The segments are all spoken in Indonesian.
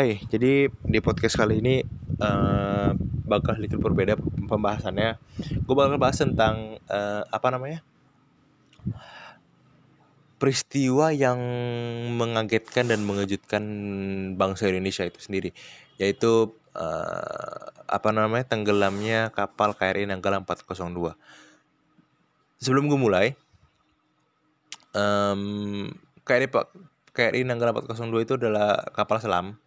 hai. Jadi di podcast kali ini uh, bakal sedikit berbeda pembahasannya. Gue bakal bahas tentang uh, apa namanya peristiwa yang mengagetkan dan mengejutkan bangsa Indonesia itu sendiri, yaitu uh, apa namanya tenggelamnya kapal KRI Nanggala 402. Sebelum gue mulai, um, KRI Pak KRI Nanggala 402 itu adalah kapal selam.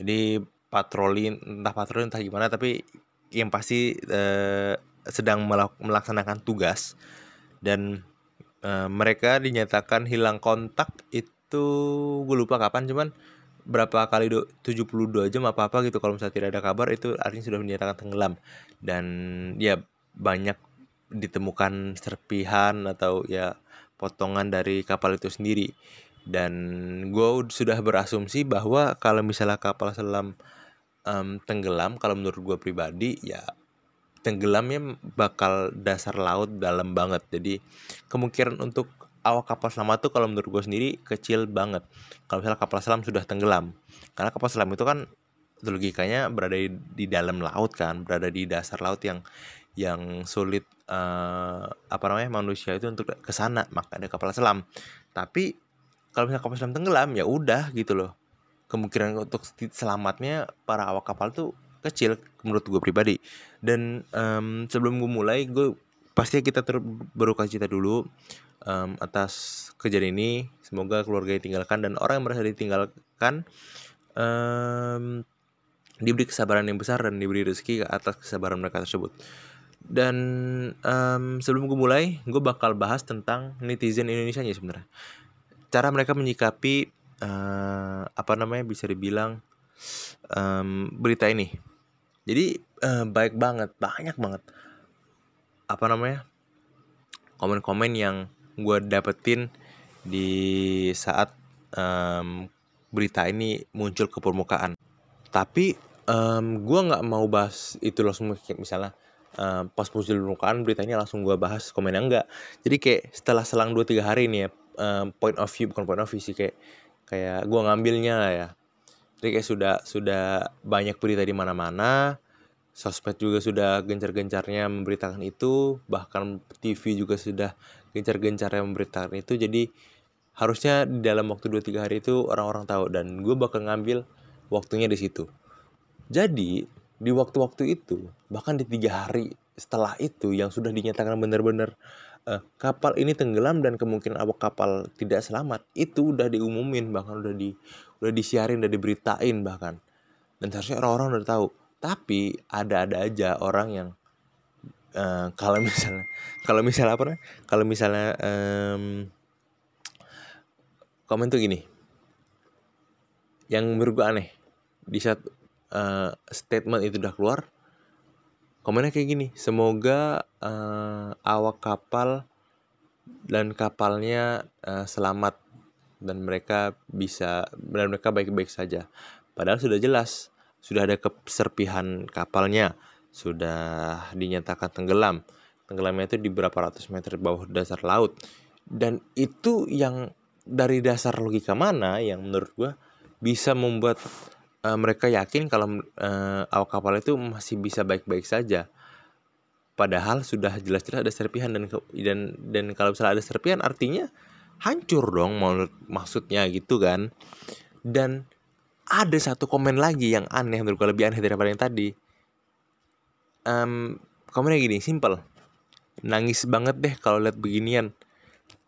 Jadi patroli entah patroli entah gimana tapi yang pasti eh, sedang melaksanakan tugas. Dan eh, mereka dinyatakan hilang kontak itu gue lupa kapan cuman berapa kali do, 72 jam apa apa gitu kalau misalnya tidak ada kabar itu artinya sudah dinyatakan tenggelam. Dan ya banyak ditemukan serpihan atau ya potongan dari kapal itu sendiri dan gue sudah berasumsi bahwa kalau misalnya kapal selam um, tenggelam kalau menurut gue pribadi ya tenggelamnya bakal dasar laut dalam banget. Jadi kemungkinan untuk awak kapal selam itu kalau menurut gue sendiri kecil banget. Kalau misalnya kapal selam sudah tenggelam. Karena kapal selam itu kan logikanya berada di, di dalam laut kan berada di dasar laut yang yang sulit uh, apa namanya manusia itu untuk ke sana maka ada kapal selam. Tapi kalau misalnya kapal selam tenggelam ya udah gitu loh. Kemungkinan untuk selamatnya para awak kapal tuh kecil menurut gue pribadi. Dan um, sebelum gue mulai gue pasti kita ter berduka cita dulu um, atas kejadian ini. Semoga keluarga ditinggalkan dan orang yang merasa ditinggalkan um, diberi kesabaran yang besar dan diberi rezeki atas kesabaran mereka tersebut. Dan um, sebelum gue mulai gue bakal bahas tentang netizen Indonesia nya sebenarnya cara mereka menyikapi uh, apa namanya bisa dibilang um, berita ini. Jadi uh, baik banget, banyak banget apa namanya komen-komen yang gue dapetin di saat um, berita ini muncul ke permukaan. Tapi um, gue nggak mau bahas itu langsung misalnya uh, pas muncul permukaan beritanya langsung gue bahas komennya enggak. Jadi kayak setelah selang 2-3 hari nih ya um, point of view bukan point of view sih kayak kayak gue ngambilnya lah ya. Jadi kayak sudah sudah banyak berita di mana-mana sosmed juga sudah gencar-gencarnya memberitakan itu bahkan TV juga sudah gencar-gencarnya memberitakan itu. Jadi harusnya dalam waktu 2-3 hari itu orang-orang tahu dan gue bakal ngambil waktunya di situ. Jadi di waktu-waktu itu bahkan di tiga hari setelah itu yang sudah dinyatakan benar-benar uh, kapal ini tenggelam dan kemungkinan awak kapal tidak selamat itu udah diumumin bahkan udah di udah disiarin udah diberitain bahkan. Dan seharusnya orang-orang udah tahu. Tapi ada-ada aja orang yang uh, kalau misalnya kalau misalnya apa kalau misalnya um, komen tuh gini. Yang menurut aneh di saat uh, statement itu udah keluar komennya kayak gini semoga uh, awak kapal dan kapalnya uh, selamat dan mereka bisa dan mereka baik-baik saja. Padahal sudah jelas sudah ada keserpihan kapalnya sudah dinyatakan tenggelam. Tenggelamnya itu di berapa ratus meter bawah dasar laut. Dan itu yang dari dasar logika mana yang menurut gua bisa membuat uh, mereka yakin kalau uh, awak kapal itu masih bisa baik-baik saja. Padahal sudah jelas-jelas ada serpihan dan dan dan kalau misalnya ada serpihan artinya hancur dong menurut maksudnya gitu kan. Dan ada satu komen lagi yang aneh menurut gue lebih aneh daripada yang tadi. Um, komennya gini, simple. Nangis banget deh kalau lihat beginian.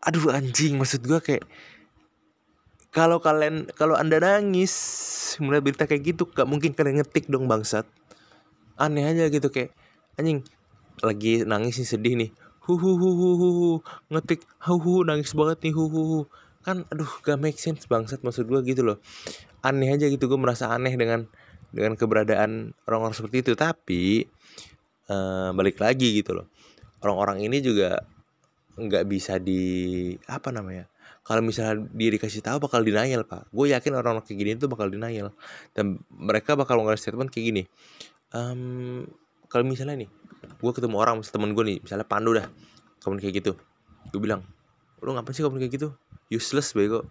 Aduh anjing, maksud gue kayak kalau kalian kalau anda nangis mulai berita kayak gitu gak mungkin kalian ngetik dong bangsat. Aneh aja gitu kayak anjing lagi nangis nih sedih nih. Hu ngetik hu nangis banget nih hu kan aduh gak make sense bangsat maksud gue gitu loh. Aneh aja gitu gue merasa aneh dengan dengan keberadaan orang-orang seperti itu. Tapi uh, balik lagi gitu loh. Orang-orang ini juga nggak bisa di apa namanya kalau misalnya dia dikasih tahu bakal denial pak. Gue yakin orang-orang kayak gini tuh bakal denial. Dan mereka bakal ngeluarin statement kayak gini um, kalau misalnya nih gue ketemu orang misalnya temen gue nih misalnya Pandu dah kamu kayak gitu. Gue bilang lu ngapain sih kamu kayak gitu? Useless bego.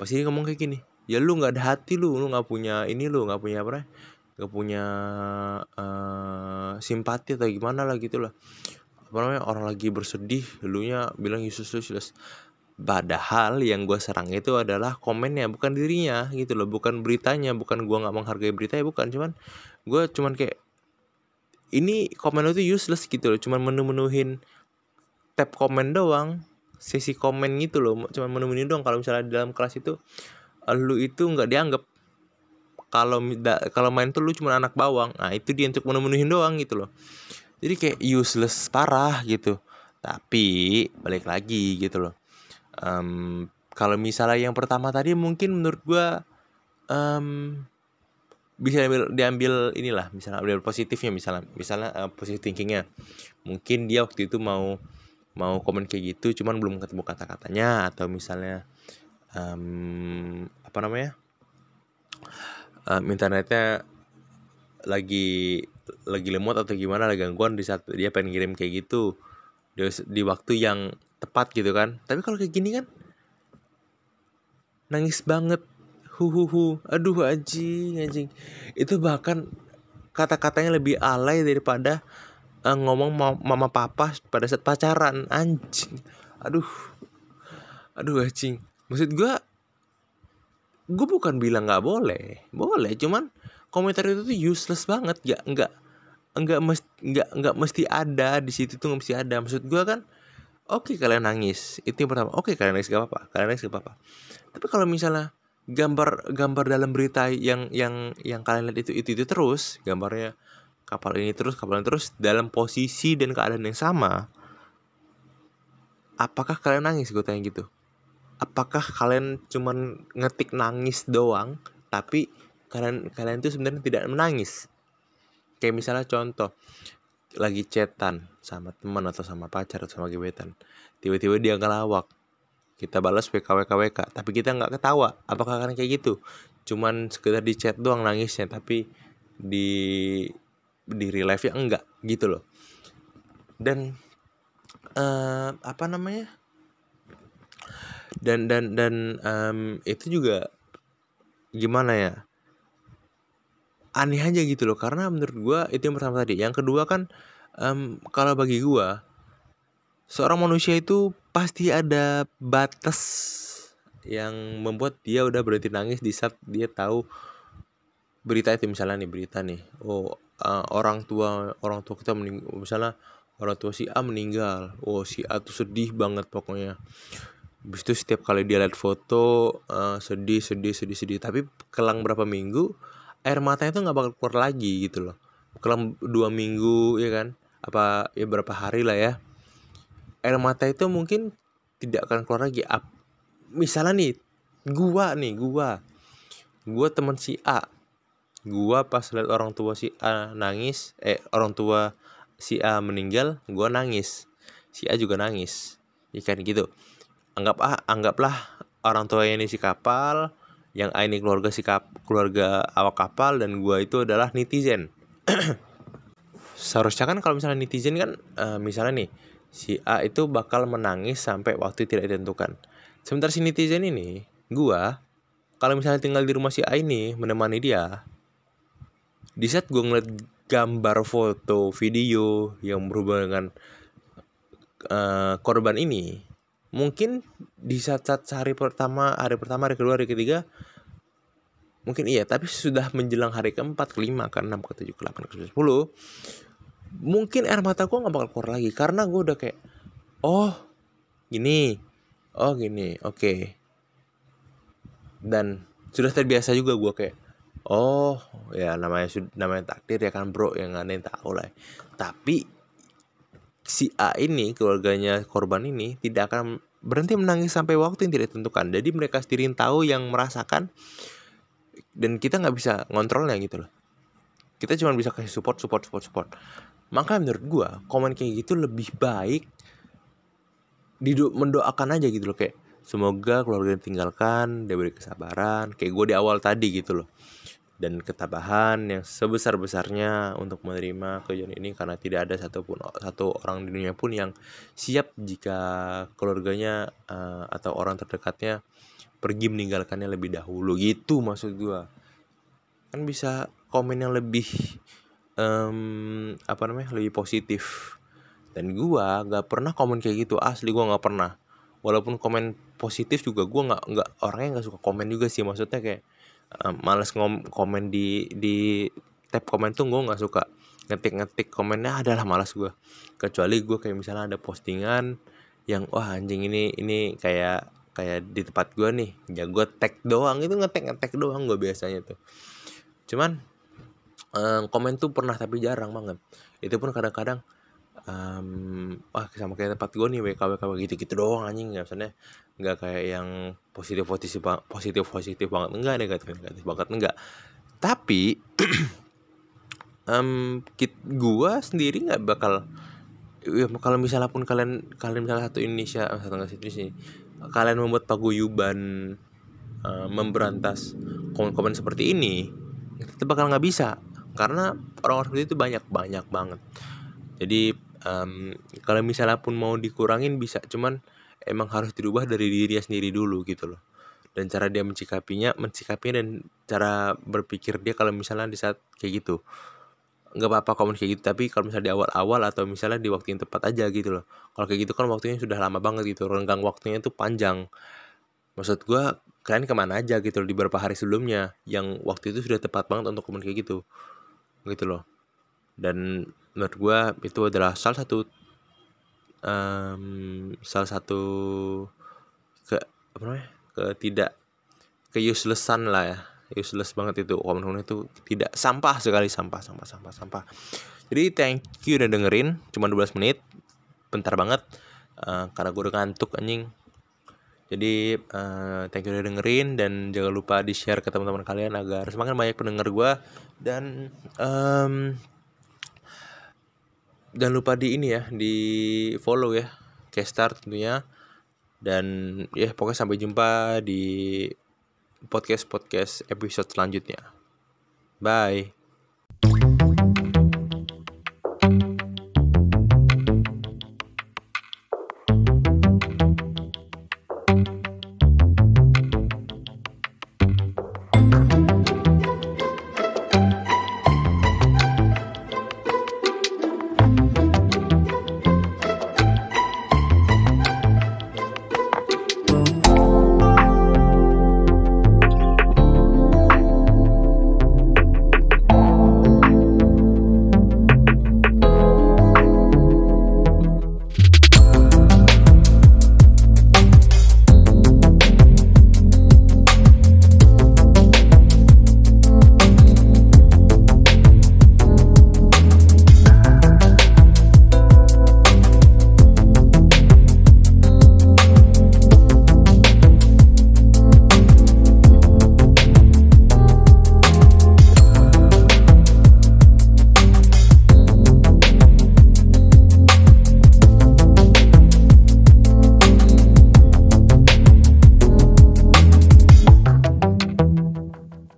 Pasti dia ngomong kayak gini ya lu nggak ada hati lu lu nggak punya ini lu nggak punya apa nggak punya uh, simpati atau gimana lah gitu lah. Apa namanya orang lagi bersedih lu nya bilang useless useless padahal yang gue serang itu adalah komennya bukan dirinya gitu loh. Bukan beritanya bukan gue nggak menghargai beritanya bukan. Cuman gue cuman kayak ini komen itu useless gitu loh. Cuman menu-menuhin tab komen doang sesi komen gitu loh. Cuman menu-menuhin doang. Kalau misalnya dalam kelas itu lu itu nggak dianggap. Kalau kalau main tuh lu cuma anak bawang. Nah itu dia untuk menu-menuhin doang gitu loh. Jadi kayak useless parah gitu. Tapi balik lagi gitu loh um, kalau misalnya yang pertama tadi mungkin menurut gue um, bisa diambil, diambil inilah misalnya ambil positifnya misalnya misalnya uh, positif thinkingnya. Mungkin dia waktu itu mau mau komen kayak gitu cuman belum ketemu kata-katanya atau misalnya um, apa namanya um, internetnya lagi lagi lemot atau gimana lagi gangguan di saat dia pengen ngirim kayak gitu. Di, di waktu yang tepat gitu kan. Tapi kalau kayak gini kan nangis banget. Hu hu hu. Aduh anjing anjing. Itu bahkan kata-katanya lebih alay daripada uh, ngomong mama papa pada saat pacaran. Anjing. Aduh. Aduh anjing. Maksud gue gue bukan bilang nggak boleh. Boleh cuman komentar itu tuh useless banget. Ya nggak nggak mesti nggak nggak mesti ada. Di situ tuh nggak mesti ada. Maksud gue kan oke okay, kalian nangis. Itu yang pertama. Oke okay, kalian nangis gak apa-apa. Kalian nangis gak apa-apa. Tapi kalau misalnya gambar gambar dalam berita yang yang yang kalian lihat itu itu itu terus gambarnya kapal ini terus kapal ini terus dalam posisi dan keadaan yang sama apakah kalian nangis? Gue tanya gitu. Apakah kalian cuman ngetik nangis doang tapi kalian kalian itu sebenarnya tidak menangis? Kayak misalnya contoh lagi chatan sama teman atau sama pacar atau sama gebetan. Tiba-tiba dia ngelawak. Kita balas WKWKWK tapi kita nggak ketawa. Apakah kalian kayak gitu? Cuman sekedar di chat doang nangisnya tapi di di real life ya enggak gitu loh. Dan uh, apa namanya? Dan dan dan um, itu juga gimana ya aneh aja gitu loh karena menurut gue itu yang pertama tadi. Yang kedua kan um, kalau bagi gue seorang manusia itu pasti ada batas yang membuat dia udah berhenti nangis di saat dia tahu berita itu. Misalnya nih berita nih oh uh, orang tua orang tua kita mening misalnya orang tua si A meninggal oh si A tuh sedih banget pokoknya. Habis itu setiap kali dia lihat foto uh, sedih sedih sedih sedih. Tapi kelang berapa minggu air matanya itu nggak bakal keluar lagi gitu loh. Kelang dua minggu ya kan? Apa ya berapa hari lah ya. Air mata itu mungkin tidak akan keluar lagi. Ap, misalnya nih gua nih gua. Gua teman si A. Gua pas lihat orang tua si A nangis eh orang tua si A meninggal gua nangis. Si A juga nangis. Ikan gitu. Anggap ah anggaplah orang tua ini si kapal yang A ini keluarga si kap, keluarga awak kapal dan gua itu adalah netizen. Seharusnya kan kalau misalnya netizen kan uh, misalnya nih si A itu bakal menangis sampai waktu tidak ditentukan. Sementara si netizen ini gua kalau misalnya tinggal di rumah si A ini menemani dia di saat gua ngeliat gambar foto video yang berhubungan dengan uh, korban ini mungkin di saat-saat hari pertama hari pertama hari kedua hari ketiga mungkin iya. Tapi sudah menjelang hari keempat kelima ke enam ke tujuh ke sepuluh mungkin air mata gue nggak bakal keluar lagi. Karena gue udah kayak oh gini. Oh gini. Oke. Okay. dan sudah terbiasa juga gue kayak oh ya namanya namanya takdir ya kan bro. Yang aneh tahu lah tapi si A ini keluarganya korban ini tidak akan berhenti menangis sampai waktu yang tidak ditentukan. Jadi mereka sendiri tahu yang merasakan dan kita nggak bisa ngontrolnya gitu loh. Kita cuma bisa kasih support support support support. Maka menurut gue komen kayak gitu lebih baik dido mendoakan aja gitu loh. Kayak semoga keluarga ditinggalkan dia beri kesabaran. Kayak gue di awal tadi gitu loh dan ketabahan yang sebesar besarnya untuk menerima kejadian ini karena tidak ada satupun satu orang di dunia pun yang siap jika keluarganya uh, atau orang terdekatnya pergi meninggalkannya lebih dahulu. Gitu maksud gua. Kan bisa komen yang lebih um, apa namanya lebih positif. Dan gua nggak pernah komen kayak gitu. Asli gua nggak pernah. Walaupun komen positif juga gua nggak nggak orangnya nggak suka komen juga sih. Maksudnya kayak um, males ngom komen di di tab komen tuh gua nggak suka. Ngetik-ngetik komennya adalah malas gua. Kecuali gua kayak misalnya ada postingan yang wah anjing ini ini kayak kayak di tempat gua nih. Ya gua tag doang itu ngetek ngetek doang gua biasanya tuh. Cuman um, komen tuh pernah tapi jarang banget. Itu pun kadang-kadang um, wah sama kayak tempat gue nih WK WK gitu gitu doang anjing. Nggak misalnya nggak kayak yang positif positif positif positif banget. Enggak negatif negatif banget. Enggak tapi um, kit gua sendiri nggak bakal ya kalau misalnya pun kalian kalian misalnya satu Indonesia satu nggak satu sih kalian membuat paguyuban uh, memberantas komen-komen seperti ini itu bakal nggak bisa. Karena orang-orang seperti itu banyak banyak banget jadi um, kalau misalnya pun mau dikurangin bisa cuman emang harus dirubah dari diri sendiri dulu gitu loh. Dan cara dia mencikapinya mencikapinya dan cara berpikir dia kalau misalnya di saat kayak gitu. Nggak apa-apa komen kayak gitu tapi kalau misalnya di awal-awal atau misalnya di waktu yang tepat aja gitu loh. Kalau kayak gitu kan waktunya sudah lama banget gitu renggang waktunya itu panjang. Maksud gue kalian ke mana aja gitu loh di beberapa hari sebelumnya yang waktu itu sudah tepat banget untuk komen kayak gitu. Gitu loh. Dan menurut gue itu adalah salah satu um, salah satu ke apa namanya ke tidak ke uselessan lah ya. Useless banget itu. Komen itu tidak sampah sekali sampah sampah sampah sampah. Jadi thank you udah dengerin cuma 12 menit. Bentar banget. Uh, karena gue udah ngantuk anjing. Jadi uh, thank you udah dengerin dan jangan lupa di share ke teman-teman kalian agar semakin banyak pendengar gue dan um, jangan lupa di ini ya di follow ya Kestar tentunya. Dan ya pokoknya sampai jumpa di podcast podcast episode selanjutnya. Bye